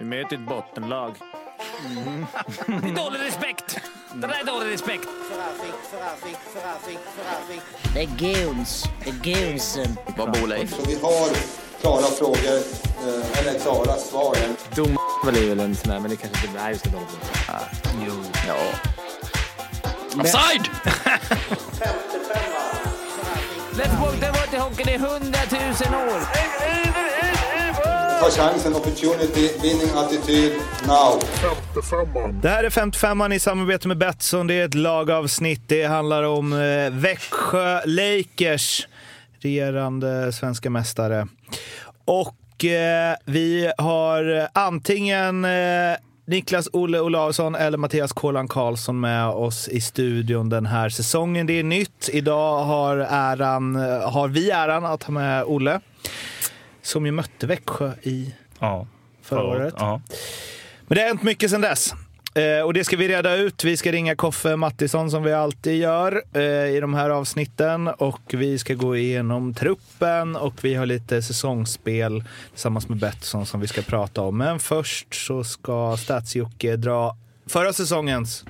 Vi möter ett bottenlag. Mm. Det är dålig respekt! Det där är dålig respekt. Det är guns. Det är gunsen. Vad bor Leif? Så vi har klara frågor, eh, eller klara svar. Dom är väl en sån där, men det kanske inte är just det. Jo. Ja. Offside! Let's walk the water hockey, det är hundratusen år. Ta chansen, opportunity, winning attityd, now. Det här är 55an i samarbete med Betsson. Det är ett lagavsnitt. Det handlar om eh, Växjö Lakers, regerande svenska mästare. Och eh, vi har antingen eh, Niklas Olle Olausson eller Mattias Kålan Karlsson med oss i studion den här säsongen. Det är nytt. Idag har, äran, eh, har vi äran att ha med Olle, som ju mötte Växjö i Ja, förra året. Ja. Men det har hänt mycket sedan dess. Eh, och det ska vi reda ut. Vi ska ringa Koffe Mattisson som vi alltid gör eh, i de här avsnitten. Och vi ska gå igenom truppen och vi har lite säsongsspel tillsammans med Betsson som vi ska prata om. Men först så ska Stats-Jocke dra förra säsongens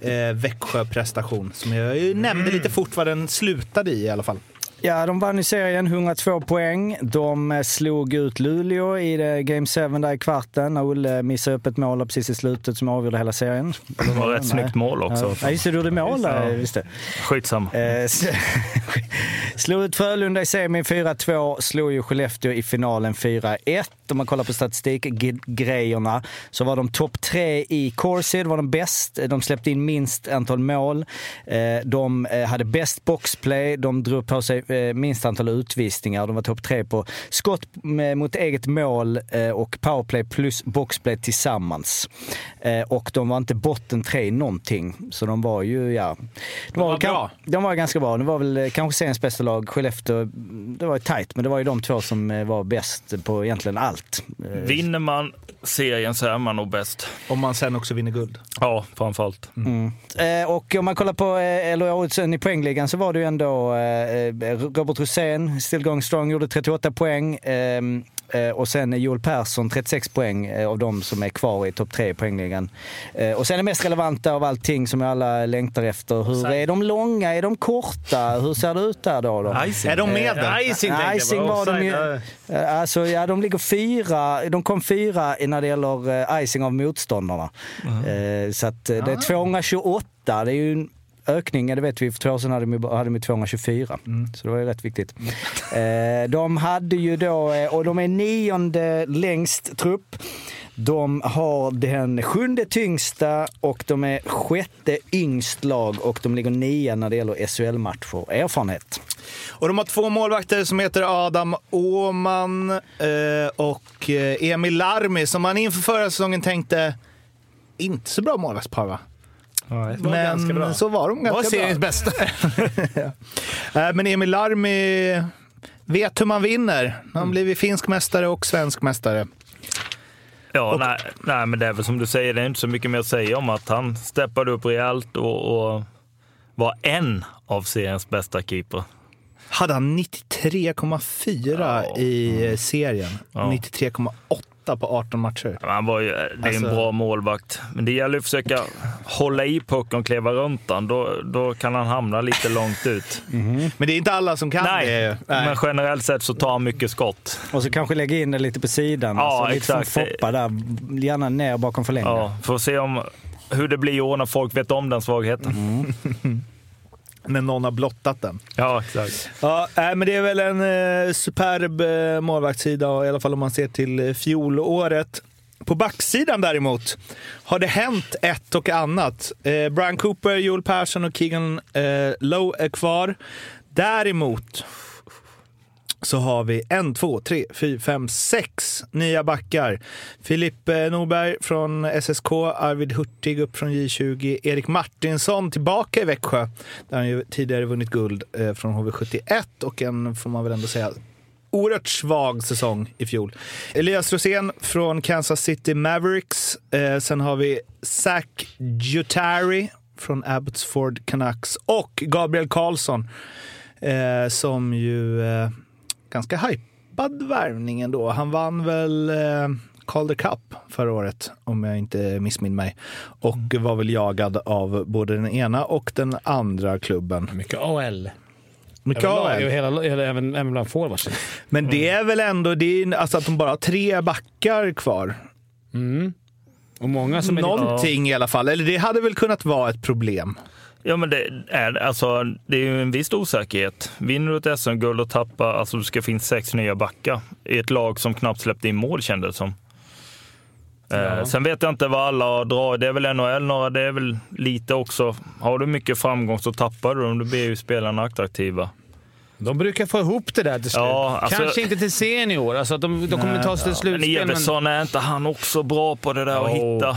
eh, Växjö-prestation. Som jag nämnde lite fort vad den slutade i i alla fall. Ja, de vann i serien, 102 poäng. De eh, slog ut Luleå i Game 7 där i kvarten när Olle missade upp ett mål precis i slutet som avgjorde hela serien. Det var ett snyggt mål också. Ja, just det, du gjorde mål där. Just det. Skitsamma. Eh, slog ut Frölunda i semin 4-2, slog ju Skellefteå i finalen 4-1. Om man kollar på statistikgrejerna så var de topp tre i Corsi, var de bäst. De släppte in minst antal mål. Eh, De hade bäst boxplay, de drog på sig minst antal utvisningar. De var topp tre på skott mot eget mål eh, och powerplay plus boxplay tillsammans. Eh, Och de var inte botten tre i någonting. Så de var ju, ja... De var väl kan- bra. de var ganska bra. Det var väl eh, kanske seriens bästa lag. Skellefteå, det var ju tajt, men det var ju de två som eh, var bäst på egentligen allt. Eh, Vinner man serien så är man nog bäst. Om man sen också vinner guld. Ja, framförallt. Eh, Och om man kollar på eh, oddsen i poängligan så var det ju ändå eh, Robert Rosén, still going strong, gjorde 38 poäng. eh, eh, Och sen Joel Persson, 36 poäng eh, av de som är kvar i topp tre i poängligan. Eh, Och sen det mest relevanta av allting som alla längtar efter. Hur är de långa? Är de korta? Hur ser det ut där då? då? Icing. Är de med där? Icing, icing var de ju. Eh, Alltså, ja, de ligger fyra. De kom fyra när det gäller eh, icing av motståndarna. Eh, Så att eh, det är 228. Det är ju en ökning. Det vet vi. För två år sedan hade de, hade de 224. Så det var ju rätt viktigt. De hade ju då, och de är nionde längst trupp. De har den sjunde tyngsta och de är sjätte yngst lag och de ligger nia när det gäller SHL-matcher. Erfarenhet. Och de har två målvakter som heter Adam Åman eh, och eh, Emil Larmi som man inför förra säsongen tänkte inte så bra målvaktspar va? Nej. Men så var de ganska Vad är seriens bra. bästa? Eh, Men Emil Larmi vet hur man vinner. Han har blivit finsk mästare och svensk mästare. Ja, nej, nej, men det är väl som du säger, det är inte så mycket mer att säga om att han steppade upp rejält och, och var en av seriens bästa keeper. Hade han 93,4 Ja. i eh, serien. Ja. 93,8 på 18 matcher. Han var ju, det är Alltså- en bra målvakt, men det gäller att försöka hålla i pucken och kliva runt den. Då, då kan han hamna lite långt ut. Men det är inte alla som kan Nej, det. men generellt sett så tar han mycket skott. Och så kanske lägga in det lite på sidan. Ja, alltså, lite exakt. från Foppa där. Gärna ner bakom förlängningen. Ja, får se om hur det blir i år när folk vet om den svagheten. När någon har blottat den. Ja, exakt. Ja, äh, men det är väl en eh, superb eh, målvaktssida, i alla fall om man ser till eh, fjolåret. På backsidan däremot har det hänt ett och annat. Eh, Brian Cooper, Joel Persson och Keegan eh, Lowe är kvar. Däremot så har vi en, två, tre, fyra, fem, sex nya backar. Filip eh, Norberg från SSK, Arvid Hurtig upp från J20, Erik Martinsson tillbaka i Växjö, där han ju tidigare vunnit guld eh, från HV71 och en, får man väl ändå säga, oerhört svag säsong i fjol. Elias Rosén från Kansas City Mavericks. Eh, sen har vi Zach Jutari från Abbotsford Canucks och Gabriel Karlsson som ju ganska hypad värvning ändå. Han vann väl eh, Calder Cup förra året, om jag inte missminner mig. Och var väl jagad av både den ena och den andra klubben. Mycket AL. Hela, hela, även, även bland forwardsen. Men det är väl ändå det är, alltså att de bara har tre backar kvar. Mm. Och många som är Någonting i alla fall. Eller det hade väl kunnat vara ett problem. Ja, men det är, alltså, det är ju en viss osäkerhet. Vinner du ett SM-guld och tappar, alltså det ska finnas sex nya backar i ett lag som knappt släppte in mål kändes det som. Eh, sen vet jag inte vad alla drar. Det är väl NHL några, det är väl lite också. Har du mycket framgång så tappar du dem. Då blir ju spelarna attraktiva. De brukar få ihop det där till slut. Ja, alltså- Kanske inte till senior. Alltså att de, de kommer ta sig till Men slutspel. Everson, är inte han också bra på det där att Jo. hitta?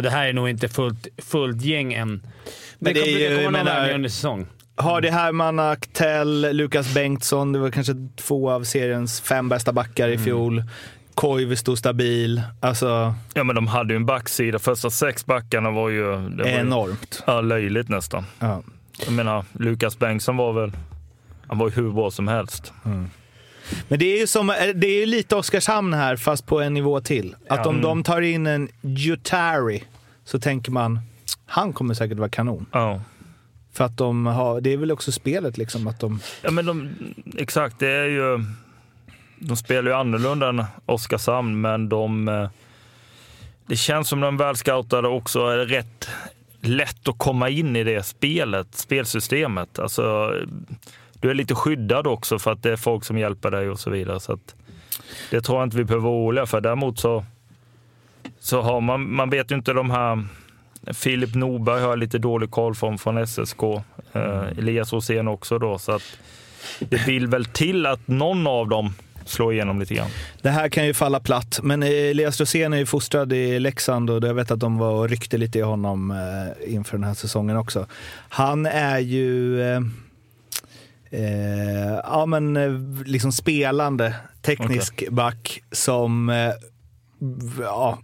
Och det här är nog inte fullt, fullt gäng än. Men det, det kommer ju- det kommer menar- under säsong. Har det Herman Aktell, Lukas Bengtsson, det var kanske två av seriens fem bästa backar i fjol. Koivisto stabil. Alltså, Ja, men de hade ju en backsida. Första sex backarna var ju... Det var ju enormt. ja, löjligt nästan. Ja. Jag menar, Lukas Bengtsson var väl... Han var ju hur bra som helst. Men det är ju som, det är lite Oskarshamn här, fast på en nivå till. Att om de tar in en Jutari så tänker man, han kommer säkert vara kanon. Ja. För att de har, det är väl också spelet liksom, att de... Ja, men de, exakt. Det är ju... De spelar ju annorlunda än Oskarshamn, men de... eh, Det känns som de väl scoutade också är rätt lätt att komma in i det spelet, spelsystemet. Alltså, du är lite skyddad också för att det är folk som hjälper dig och så vidare. Så att, det tror jag inte vi behöver vara oroliga för. Däremot så, så har man, man vet ju inte de här Filip Norberg har jag lite dålig koll från, från SSK. Eh, Elias Rosén också då. Så att det vill väl till att någon av dem slår igenom lite grann. Det här kan ju falla platt, men Elias Rosén är ju fostrad i Leksand och jag vet att de var och ryckte lite i honom eh, inför den här säsongen också. Han är ju eh, eh, ja, men, eh, liksom spelande teknisk back som eh, ja,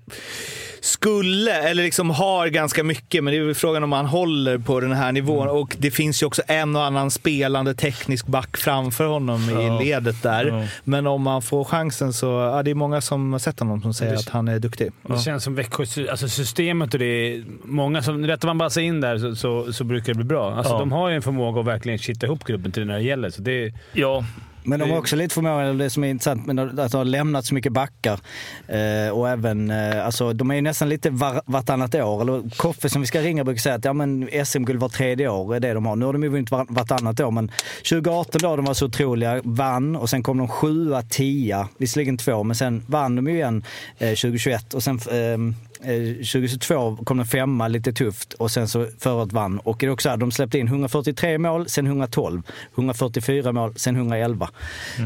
skulle, eller liksom har ganska mycket, men det är väl frågan om han håller på den här nivån. Och det finns ju också en och annan spelande teknisk back framför honom i ledet där. Ja. Men om man får chansen så, ja, det är många som har sett honom som säger att han är duktig. Det känns som Växjö, alltså systemet och det är många som... Rättar man bara sig in där så, så, så brukar det bli bra. Alltså Ja. De har ju en förmåga att verkligen kitta ihop gruppen till det när det gäller. Så det, Ja, Men de har också lite förmåga, eller det som är intressant, med att de har lämnat så mycket backar. Eh, och även, eh, alltså de är ju nästan lite var, vartannat år. Eller Koffe som vi ska ringa brukar säga att ja, men SM-guld var tredje år är det de har. Nu har de ju vunnit var, vartannat år, men 2018 då de var så otroliga, vann och sen kom de sjua, tia, visserligen två, men sen vann de ju igen eh, 2021 och sen eh, Eh, 2022 kom de femma, lite tufft, och sen så förra året vann. Och det är också här, de släppte in 143 mål, sen 112. 144 mål, sen 111.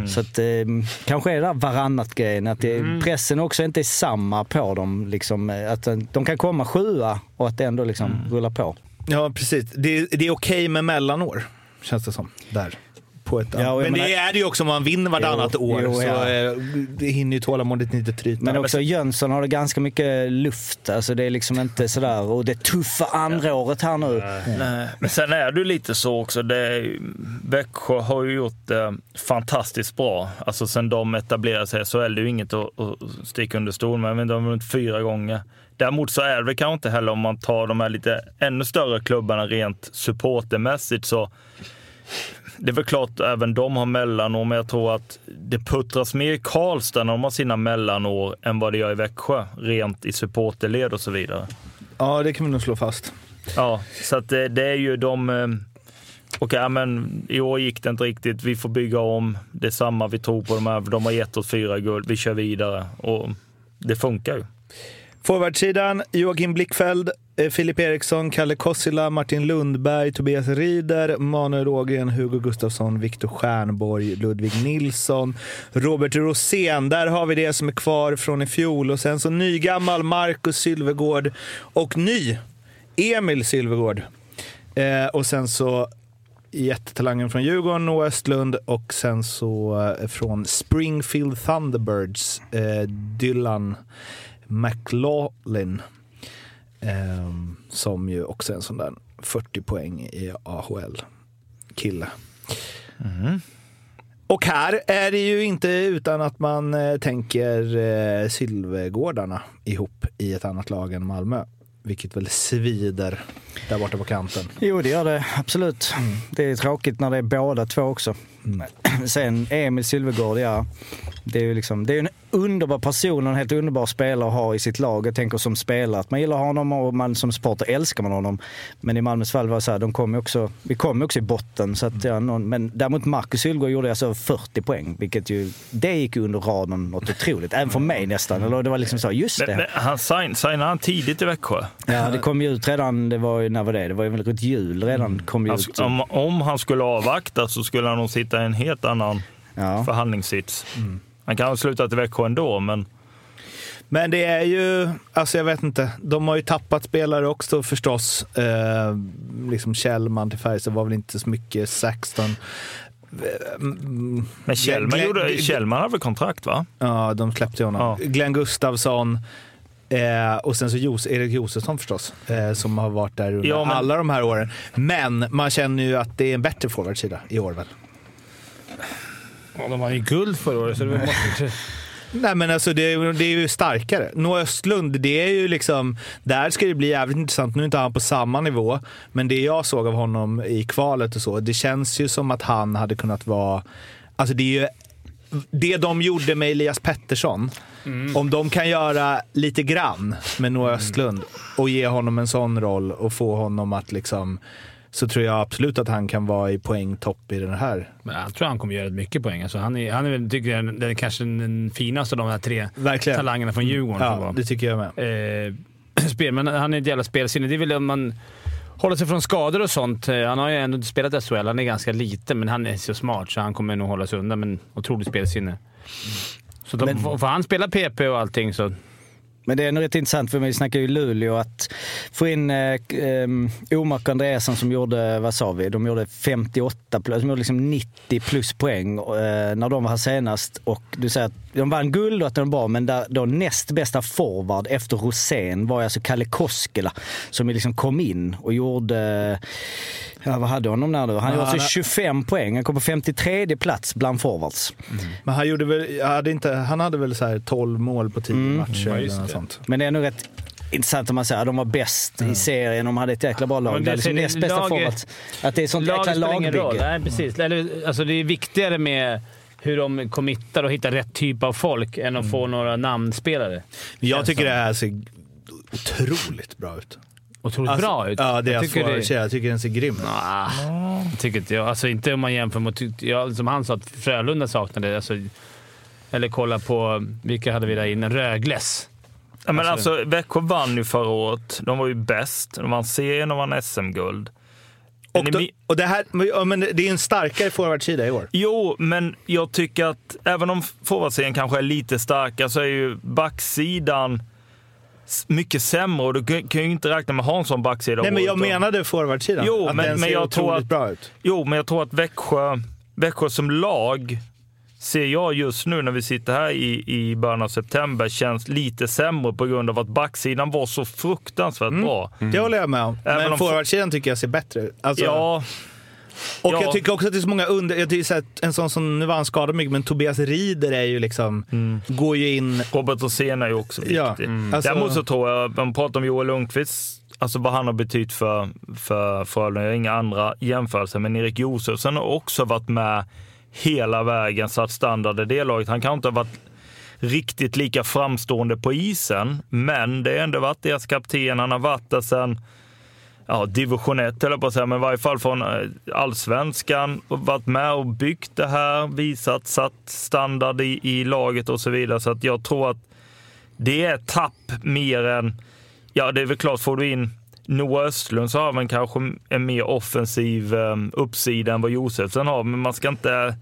Så att, eh, kanske är det där varannat-grejen, att det, pressen också inte är samma på dem. Liksom, eh, att eh, de kan komma sjua och att det ändå liksom rullar på. Ja, precis. Det, det är okej med mellanår, känns det som. Där. På ett, Ja, men det är det ju också om man vinner vartannat Jo, år. jo, så ja. eh, det hinner ju tålamodet inte tryta. Men också Jönsson har det ganska mycket luft. Alltså det är liksom inte sådär, och det tuffa andra året här nu. Nej. Men sen är det lite så också. Det Växjö har ju gjort det fantastiskt bra. Alltså sen de etablerade sig så är det ju inget att, att sticka under stol med. Men de har vunnit fyra gånger. Däremot så är det kanske inte heller om man tar de här lite ännu större klubbarna rent supportermässigt så det är väl klart även de har mellanår, men jag tror att det puttras mer i Karlstad när de har sina mellanår än vad det gör i Växjö, rent i supporterled och så vidare. Ja, det kan vi nog slå fast. Ja, så att det, det är ju de... eh, Okej, ja, men i år gick det inte riktigt. Vi får bygga om. Det är samma, vi tror på de här. De har gett oss fyra guld. Vi kör vidare. Och det funkar ju. Forwardsidan, Joakim Blickfeld, eh, Filip Eriksson, Kalle Kossila, Martin Lundberg, Tobias Rieder, Manuel Ågren, Hugo Gustafsson, Viktor Stjernborg, Ludvig Nilsson, Robert Rosén. Där har vi det som är kvar från i fjol. Och sen så nygammal Marcus Sylvegård och ny Emil Sylvegård. Eh, och sen så jättetalangen från Djurgården, Noah Östlund och sen så eh, från Springfield Thunderbirds, eh, Dylan McLaughlin. Eh, som ju också är en sån där 40 poäng i AHL-kille. Och här är det ju inte utan att man eh, tänker eh, Sylvegårdarna ihop i ett annat lag än Malmö. Vilket väl svider där borta på kanten. Jo, det gör det absolut. Det är tråkigt när det är båda två också. Sen Emil Sylvegård, ja. Det är ju liksom, det är en underbar person och en helt underbar spelare att ha i sitt lag. Jag tänker som spelare att man gillar honom och man som supporter älskar man honom. Men i Malmös fall var det så här, de kom också, vi kom ju också i botten. Så att, ja, någon, men däremot Marcus Sylvegård gjorde alltså 40 poäng, vilket ju, det gick under raden något otroligt. Även för mig nästan. Eller det var liksom så, just det. men han sign, signade han tidigt i Växjö? Ja, det kom ju ut redan, det var ju, när var det? Det var ju väl runt jul redan kom ju ut. om, om han skulle avvakta så skulle han nog sitta i en helt annan Ja. förhandlingssits. Han kan ha slutat i Växjö ändå, men Men det är ju, alltså jag vet inte, de har ju tappat spelare också förstås. Eh, liksom Kjellman till Färjestad var väl inte så mycket, Saxton. Mm, Men Kjellman, Glenn- gjorde, Kjellman hade väl kontrakt va? Ja, de släppte honom. Ja. Glenn Gustafsson. Eh, och sen så Jos, Erik Josefsson förstås, eh, som har varit där under Ja, men- alla de här åren. Men man känner ju att det är en bättre forwardsida i år väl? Ja, de var ju guld förra året, så det måste... Nej men alltså det, är- det är ju starkare. Noah Östlund, det är ju liksom, där ska det bli jävligt intressant. Nu är inte han på samma nivå, men det jag såg av honom i kvalet och så, det känns ju som att han hade kunnat vara, alltså det är ju det de gjorde med Elias Pettersson, om de kan göra lite grann med Noah Östlund och ge honom en sån roll och få honom att liksom, så tror jag absolut att han kan vara i poängtopp i den här. Men jag tror han kommer göra mycket poäng. Alltså, han är, han är väl, tycker jag, den, kanske den finaste av de här tre Verkligen. talangerna från Djurgården. Ja, var. det tycker jag med. eh, spel. Men han är ett jävla spelsinne. Det är väl om man håller sig från skador och sånt. Eh, Han har ju ändå spelat SHL. Han är ganska liten, men han är så smart så han kommer nog hålla sig undan. Men otroligt spelsinne. Så de, får, får han spela PP och allting så... Men det är nog rätt intressant, för vi snackar ju Luleå, att få in eh, um, ehm, Omark och Andreasson som gjorde, vad sa vi, de gjorde 58 plus, de gjorde liksom 90 plus poäng eh, när de var här senast. Och du säger att de vann guld och att de var bra, men där, då näst bästa forward efter Rosén var alltså Kalle Koskela som liksom kom in och gjorde, ja vad hade honom där nu? Han gjorde alltså han- 25 poäng, han kom på 53 plats bland forwards. Men han, gjorde väl, hade inte, han hade väl så här 12 mål på 10 matcher Ja, eller något sånt. Men det är nog rätt intressant om man säger att de var bäst i serien, de hade ett jäkla bra lag. Men Det det är liksom näst bästa laget- forwards. Att det är sånt jäkla lagbygge. Nej, precis. Eller, alltså, det är viktigare med hur de committar och hittar rätt typ av folk än att få några namnspelare. Jag Känns tycker som. det här ser otroligt bra ut. Otroligt Alltså, bra ut. Ja, det jag, tycker får det- säga. Jag tycker den ser grym ut. Ah, tycker inte jag. Alltså inte om man jämför mot... Ja, som han sa, att Frölunda saknade. Alltså, eller kolla på... Vilka hade vi där inne? Rögles. Ja, men Alltså- alltså, Växjö vann ju förra året. De var ju bäst. De vann serien och vann SM-guld. Och, då, och det, här, men- ja, men det är en starkare forwardsida i år. Jo, men jag tycker att även om forwardserien kanske är lite starkare så är ju backsidan mycket sämre och du kan ju inte räkna med att ha en sån backsida. Nej, men jag menade forwardsidan. Jo, att men- den men ser jag tror att- bra ut. Jo, men jag tror att Växjö, Växjö som lag ser jag just nu när vi sitter här i, i början av september känns lite sämre på grund av att backsidan var så fruktansvärt bra. Det håller jag med om. Även men om- forwardsidan tycker jag ser bättre ut. Alltså, Ja, och ja. jag tycker också att det är så många under... Jag tycker så här, en sån som, nu var han skadad mycket, men Tobias Rieder är ju liksom... Går ju in... Robert Rosén är ju också viktig. Ja, mm. Alltså- Däremot så tror jag, man pratar om Joel Lundqvist, alltså vad han har betytt för, för Frölunda, jag har inga andra jämförelser, men Erik Josefsson har också varit med hela vägen, satt standard i det laget. Han kan inte ha varit riktigt lika framstående på isen, men det har ändå varit deras kapten. Han har varit där sedan ja, division 1 höll jag på att säga, men i varje fall från eh, allsvenskan. Och varit med och byggt det här, visat, satt standard i, i laget och så vidare. Så att jag tror att det är tapp mer än... Ja, det är väl klart, får du in Noah Östlund så har man kanske en mer offensiv eh, uppsida än vad Josefsson har, men man ska inte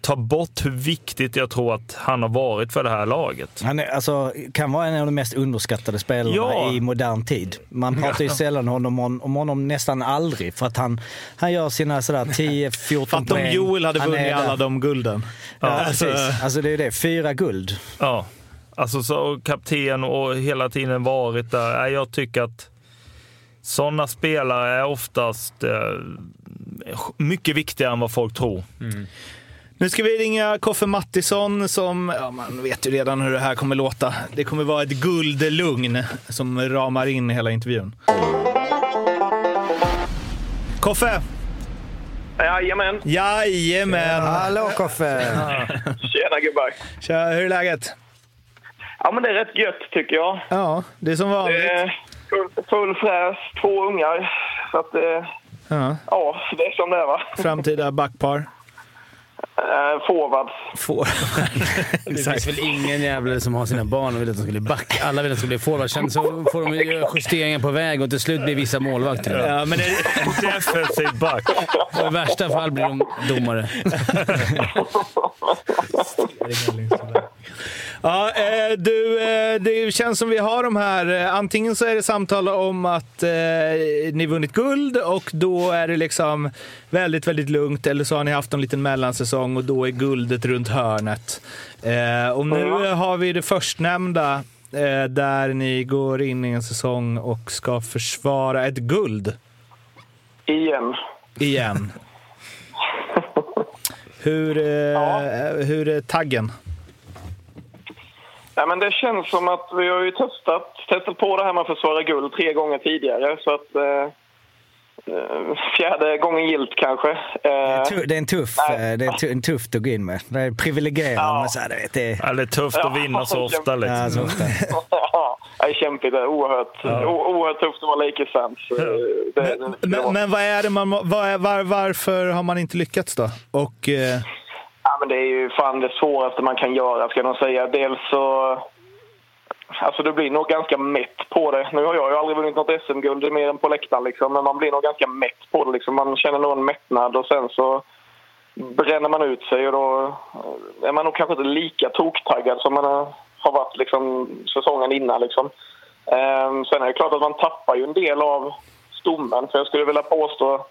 ta bort hur viktigt jag tror att han har varit för det här laget. Han är, alltså, kan vara en av de mest underskattade spelarna Ja. i modern tid. Man pratar ju sällan honom, om, om honom nästan aldrig, för att han, han gör sina sådär 10-14 Fatta om poäng. Joel hade vunnit alla de gulden. Ja, alltså- precis. Alltså det är det, fyra guld. Ja, alltså så kapten och hela tiden varit där. Jag tycker att sådana spelare är oftast eh, mycket viktigare än vad folk tror. Nu ska vi ringa Koffe Mattisson som, ja, man vet ju redan hur det här kommer låta. Det kommer vara ett guldlugn som ramar in hela intervjun. Koffe! Jajamän. Jajamän! Hallå Koffe! Tjena gubbar. Tja, hur är läget? Ja men det är rätt gött tycker jag. Ja, det är som Det vanligt. är full, full fräs, två ungar. Så att eh, Ja, ja, det är som det är va. framtida backpar. Eh, forwards. Får. Det finns väl ingen jävel som har sina barn och vill att de ska bli back. Alla vill att de ska bli forward. Sen så får de göra justeringar på väg och till slut blir vissa målvakter. Ja, men det, En defensiv back. I värsta fall blir de domare. Ja, eh, du, eh, det känns som vi har de här. eh, Antingen så är det samtal om att eh, ni vunnit guld och då är det liksom väldigt, väldigt lugnt. Eller så har ni haft en liten mellansäsong och då är guldet runt hörnet. Eh, och nu har vi det förstnämnda eh, där ni går in i en säsong och ska försvara ett guld Igen. igen. Hur, eh, hur är taggen? Ja, men det känns som att vi har ju testat, testat på det här med att försvara guld tre gånger tidigare. Så att eh, eh, fjärde gången gilt kanske. Eh, Tu- Det är en tuff, Nej. eh, det är en tufft att gå in med. Det är privilegierande. Ja. men så här, du vet, det är, Ja, det är tufft att vinna så ofta. Liksom. ja, så ofta. Ja, det är kämpigt. Det är oerhört, o- oerhört tufft att vara Lakers-fans. Eh, det- det- Men, det- men, men vad är det man, vad är, var, varför har man inte lyckats då? Och, eh, Ja, det är ju fan det svåraste man kan göra, ska jag nog säga. Dels så... Alltså du blir nog ganska mätt på det. Nu har jag ju aldrig vunnit något SM-guld mer än på läktaren liksom. Men man blir nog ganska mätt på det liksom. Man känner nog en mättnad och sen så bränner man ut sig och då är man nog kanske inte lika toktaggad som man har- har varit liksom säsongen innan liksom. Ehm, sen är det klart att man tappar ju en del av stommen. För jag skulle vilja påstå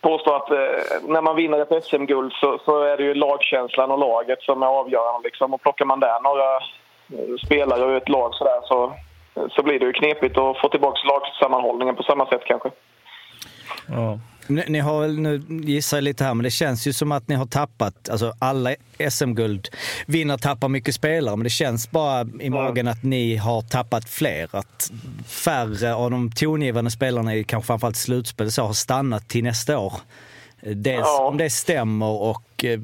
påstå att eh, när man vinner ett SM-guld så, så är det ju lagkänslan och laget som är avgörande. Liksom. Och plockar man där några eh, spelare ur ett lag så, där, så, så blir det ju knepigt att få tillbaka lagsammanhållningen på samma sätt kanske. Ja. Ni, ni har väl, nu gissar jag lite här, men det känns ju som att ni har tappat, alltså alla SM-guld vinnare tappar mycket spelare, men det känns bara i magen att ni har tappat fler. Att färre av de tongivande spelarna i kanske framförallt slutspel så har stannat till nästa år. Dels Ja. om det stämmer och eh,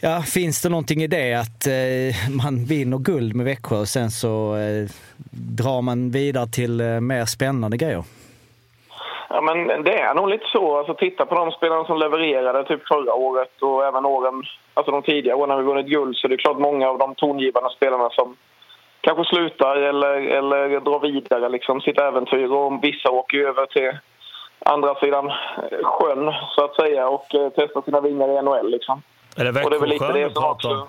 ja, finns det någonting i det att eh, man vinner guld med Växjö och sen så eh, drar man vidare till eh, mer spännande grejer? Ja, men det är nog lite så. Alltså, titta på de spelarna som levererade typ förra året och även åren, alltså de tidigare åren när vi vunnit guld så det är klart många av de tongivande spelarna som kanske slutar eller, eller drar vidare liksom, sitt äventyr och vissa åker ju över till andra sidan sjön så att säga och eh, testar sina vingar i NHL liksom. Är det Växjösjön du pratar om? Han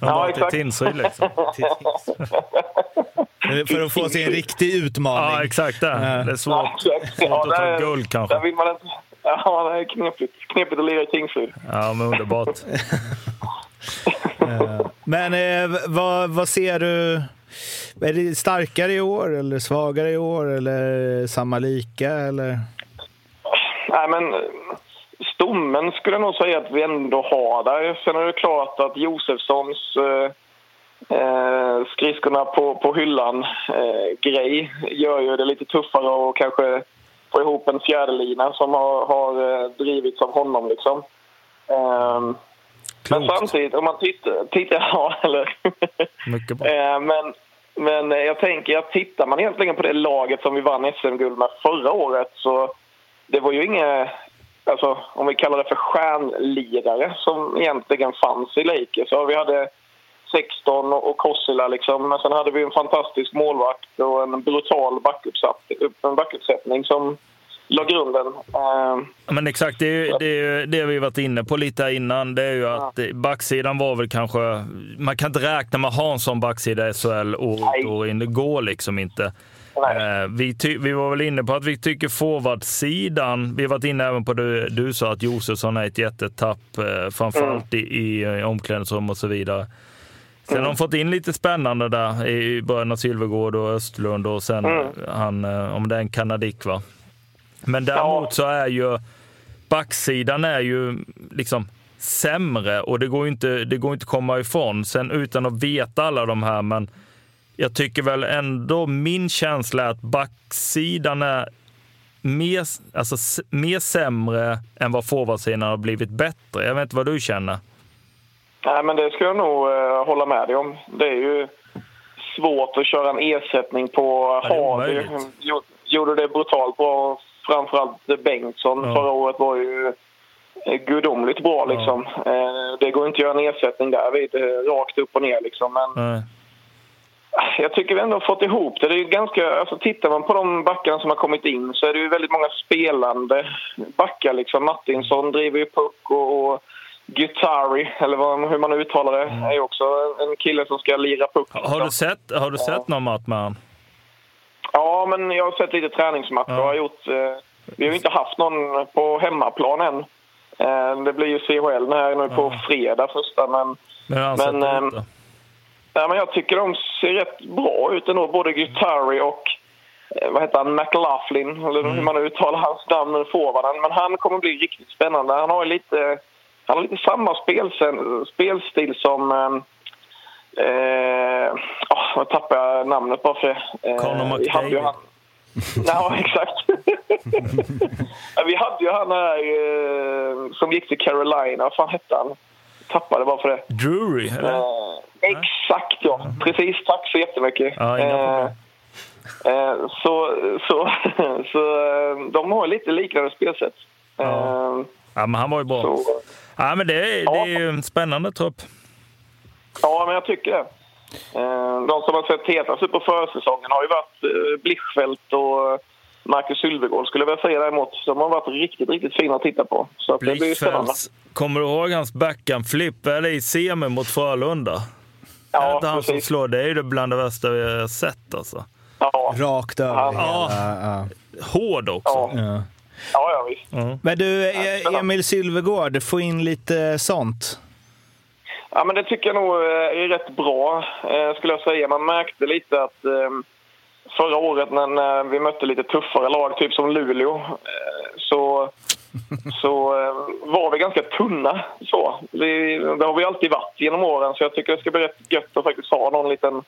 Ja, exakt. Tingsryd liksom. för att få sig en riktig utmaning. Ja, exakt det. Det är svårt, Ja, svårt att ta guld kanske. Där vill man inte... Ja, det är knepigt. Knepigt att lira i Tingsryd. Ja, men underbart. Men eh, vad, vad ser du? Är det starkare i år eller svagare i år eller samma lika? Eller? Nej, men eh, stommen skulle jag nog säga att vi ändå har där. Sen är det klart att Josefssons eh, eh, skridskorna på, på hyllan eh, grej gör ju det lite tuffare att kanske få ihop en fjärdelina som har, har eh, drivits av honom. Liksom. Ehm, men samtidigt, om man tittar... tittar ja, eller... Mycket bra. Eh, men, men eh, jag tänker att tittar man egentligen på det laget som vi vann SM-guld med förra året så det var ju inga, alltså om vi kallar det för stjärnlirare som egentligen fanns i Lakers. Så vi hade 16 och Kossila liksom, men sen hade vi en fantastisk målvakt och en brutal backuppsättning som la grunden. Eh, Men exakt, det är ju det, är det vi varit inne på lite innan. Det är ju att backsidan var väl kanske... Man kan inte räkna med att ha en sån backsida i SHL år ut år in. Det går liksom inte. Nej. Eh, Vi, ty- vi var väl inne på att vi tycker forwardsidan, vi har varit inne även på det du sa att Josefsson är ett jättetapp, eh, framförallt i, i eh, omklädningsrum och så vidare. Sen har de fått in lite spännande där i början av Sylvegård och Östlund och sen han, eh, om det är en kanadik va. Men däremot så är ju backsidan är ju liksom sämre och det går inte, det går inte komma ifrån. Sen utan att veta alla de här, men jag tycker väl ändå min känsla är att backsidan är mer, alltså, mer sämre än vad forwardsidan har blivit bättre. Jag vet inte vad du känner. Nej, men det ska jag nog eh, hålla med dig om. Det är ju svårt att köra en ersättning på Ja, Hardy. Gjorde det brutalt bra. Framförallt Bengtsson Ja. förra året var ju eh, gudomligt bra. Liksom. Eh, Det går inte att göra en ersättning där vid, eh, rakt upp och ner. Liksom. Men Nej. jag tycker vi ändå har fått ihop det. det är ganska, alltså, tittar man på de backarna som har kommit in så är det ju väldigt många spelande backar. Liksom. Martinsson driver ju puck och, och Guittari, eller vad, hur man uttalar det, är ju också en kille som ska lira puck. Mm. Har du sett, har du sett någon match med han? Ja, men jag har sett lite träningsmatcher. Ja. Jag har gjort, eh, vi har inte haft någon på hemmaplan än. Eh, det blir ju CHL här nu på fredag första, men Men han Men, ut då? Ja, men jag tycker de ser rätt bra ut ändå, både Guittari och eh, vad heter han, McLaughlin, eller hur man nu uttalar hans namn, forwarden. Men han kommer bli riktigt spännande. Han har ju lite, han har lite samma spelsen, spelstil som... Eh, eh, oh, jag tappade namnet bara för det. Eh, Conor McDavid. Ja, exakt. Ja, vi hade ju han här eh, som gick till Carolina. Vad fan hette han? Tappade bara för det. Drury? Eller? Eh, exakt, ja. Precis. Tack så jättemycket. Ja, Eh, eh, så så, så eh, de har lite liknande spelsätt. Eh, Ja, men han var ju bra. så, Ja, men det, är, det är ju en spännande trupp. ja, men jag tycker det. Eh, de som har sett hetast ut på försäsongen har ju varit eh, Blichfeldt och Marcus Sylvegård skulle jag vilja säga däremot. De har varit riktigt, riktigt fina att titta på. Så att det blir spännande. Kommer du ihåg hans backhand-flipp eller i semi mot Frölunda? är Ja, inte han som slår? Det är ju det bland det värsta vi har sett alltså. Ja, Rakt över Ja. Ja. Hård också. ja, Ja. ja, visst. Men du, E- Emil Sylvegård, få in lite sånt. Ja, men det tycker jag nog eh, är rätt bra, eh, skulle jag säga. Man märkte lite att eh, förra året när, vi mötte lite tuffare lag, typ som Luleå, så, så var vi ganska tunna. Så. Vi, det har vi alltid varit genom åren, så jag tycker det ska bli rätt gött att faktiskt ha någon liten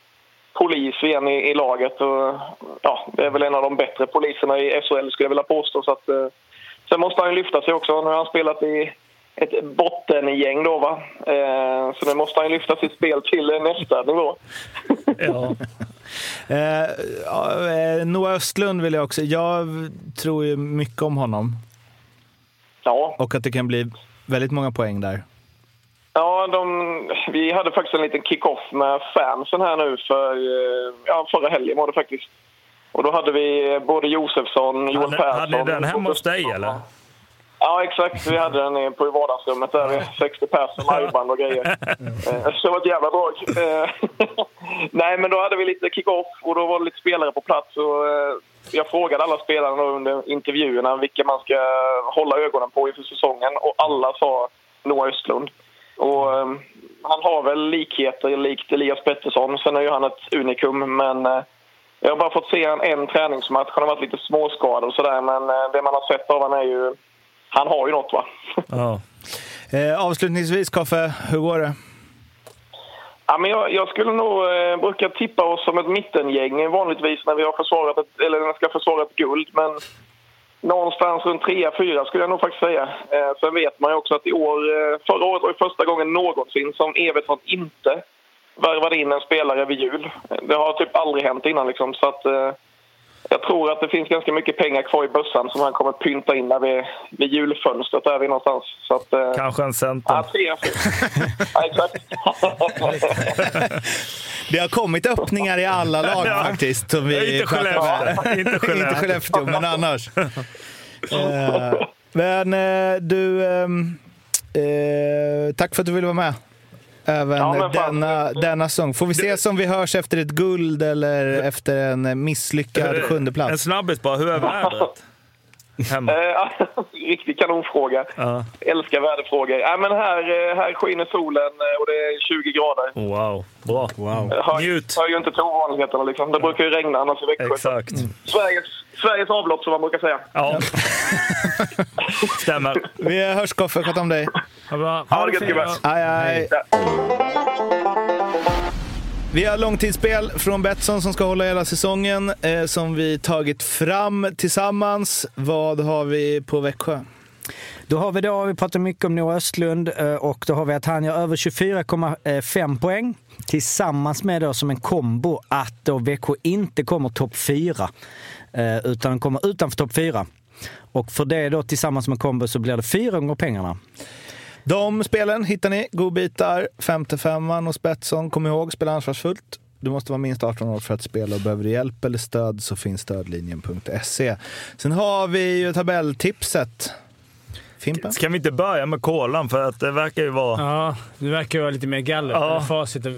polis igen i, i laget. Och, ja, det är väl en av de bättre poliserna i SHL, skulle jag vilja påstå. Så att, eh, sen måste han ju lyfta sig också. Nu har han spelat i ett bottengäng då va. Eh, så nu måste han ju lyfta sitt spel till nästa nivå. Eh, ja, eh, Noah Östlund vill jag också. Jag tror ju mycket om honom Ja, och att det kan bli väldigt många poäng där. Ja de, vi hade faktiskt en liten kick-off med fansen här nu för eh, ja, förra helgen var det faktiskt. Och då hade vi både Josefsson, Joel Hade, Persson... hade ni den hemma hos dig eller? Ja, exakt. Vi hade den på i vardagsrummet där. Vi 60 personer, liveband och grejer. Eh, Så det var ett jävla drag. Eh, Nej, men då hade vi lite kick-off och då var det lite spelare på plats. Och jag frågade alla spelarna då under intervjuerna vilka man ska hålla ögonen på inför säsongen och alla sa Noah Östlund. Och eh, han har väl likheter likt Elias Pettersson. Sen är ju han ett unikum, men eh, jag har bara fått se en, en träningsmatch. Han har varit lite småskadad och sådär, men eh, det man har sett av honom är ju... Han har ju något, va? Ja. Eh, avslutningsvis, Koffe, hur går det? Ja, men jag, jag skulle nog eh, brukar tippa oss som ett mittengäng vanligtvis när vi har försvarat ett, eller när ska försvara ett guld. Men någonstans runt 3-4 skulle jag nog faktiskt säga. Eh, sen vet man ju också att i år, eh, förra året var det första gången någonsin som Evertsson inte värvade in en spelare vid jul. Det har typ aldrig hänt innan liksom. Så att, eh, jag tror att det finns ganska mycket pengar kvar i bössan som han kommer pynta in där vid, vid julfönstret där vi någonstans. Så att, eh, Kanske en center. ja, tre, ja, exakt. Det har kommit öppningar i alla lag faktiskt. Som vi Inte Skellefteå. Inte Skellefteå. Inte Skellefteå, men annars. Eh, men eh, du, ehm, eh, tack för att du ville vara med. Även Ja, denna, denna säsong. Får vi se om vi hörs efter ett guld eller efter en misslyckad En sjundeplats? snabbis bara. Hur är vädret? Hemma. Eh, Riktig kanonfråga. Ja. Älskar väderfrågor. Ja, men här, eh, här skiner solen eh, och det är 20 grader. Wow, bra. Wow. Jag Hör, Njut. hör ju inte till ovanligheterna. Liksom. Det brukar ju regna annars i Växjö. Exakt. Sveriges, Sveriges avlopp som man brukar säga. Ja. Stämmer. Vi hörs Koffe, sköt om dig. Ha. Ha det gött, gubbar. Aj, aj. Vi har långtidsspel från Betsson som ska hålla hela säsongen eh, som vi tagit fram tillsammans. Vad har vi på Växjö? Då har vi då, vi pratar mycket om Noah Östlund eh, och då har vi att han gör över 24,5 poäng tillsammans med då som en kombo att då Växjö inte kommer topp 4 utan kommer utanför topp 4. Och för det då tillsammans med kombo så blir det fyra gånger pengarna. De spelen hittar ni, godbitar, 55an hos Betsson. Kom ihåg, spela ansvarsfullt. Du måste vara minst 18 år för att spela och behöver du hjälp eller stöd så finns stödlinjen.se. Sen har vi ju tabelltipset. Fimpen? Ska vi inte börja med kolan? För att det verkar ju vara... Ja, det verkar ju vara lite mer galler. Ja. Facit är...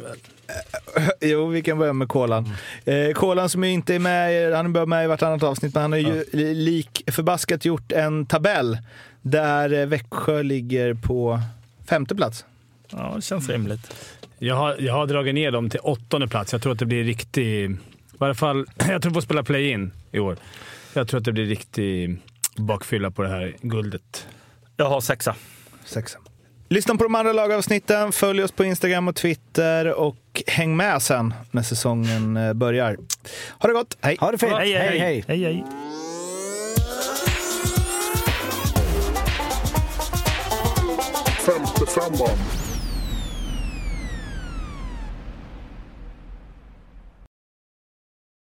Jo, vi kan börja med Kolan. Eh, Kolan som ju inte är med, han är bara med i vartannat avsnitt, men han har ju lik förbaskat gjort en tabell där eh, Växjö ligger på femte plats. Ja, det känns rimligt. Jag har, jag har dragit ner dem till åttonde plats. Jag tror att det blir riktig... I varje fall, jag tror på att spela play-in i år. Jag tror att det blir riktig bakfylla på det här guldet. Jag har sexa. Sexa. Lyssna på de andra lagavsnitten, följ oss på Instagram och Twitter och häng med sen när säsongen eh, börjar. Ha det gott, hej! Ha det fint! Hej, hej, hej! hej. hej, hej. Femte femman.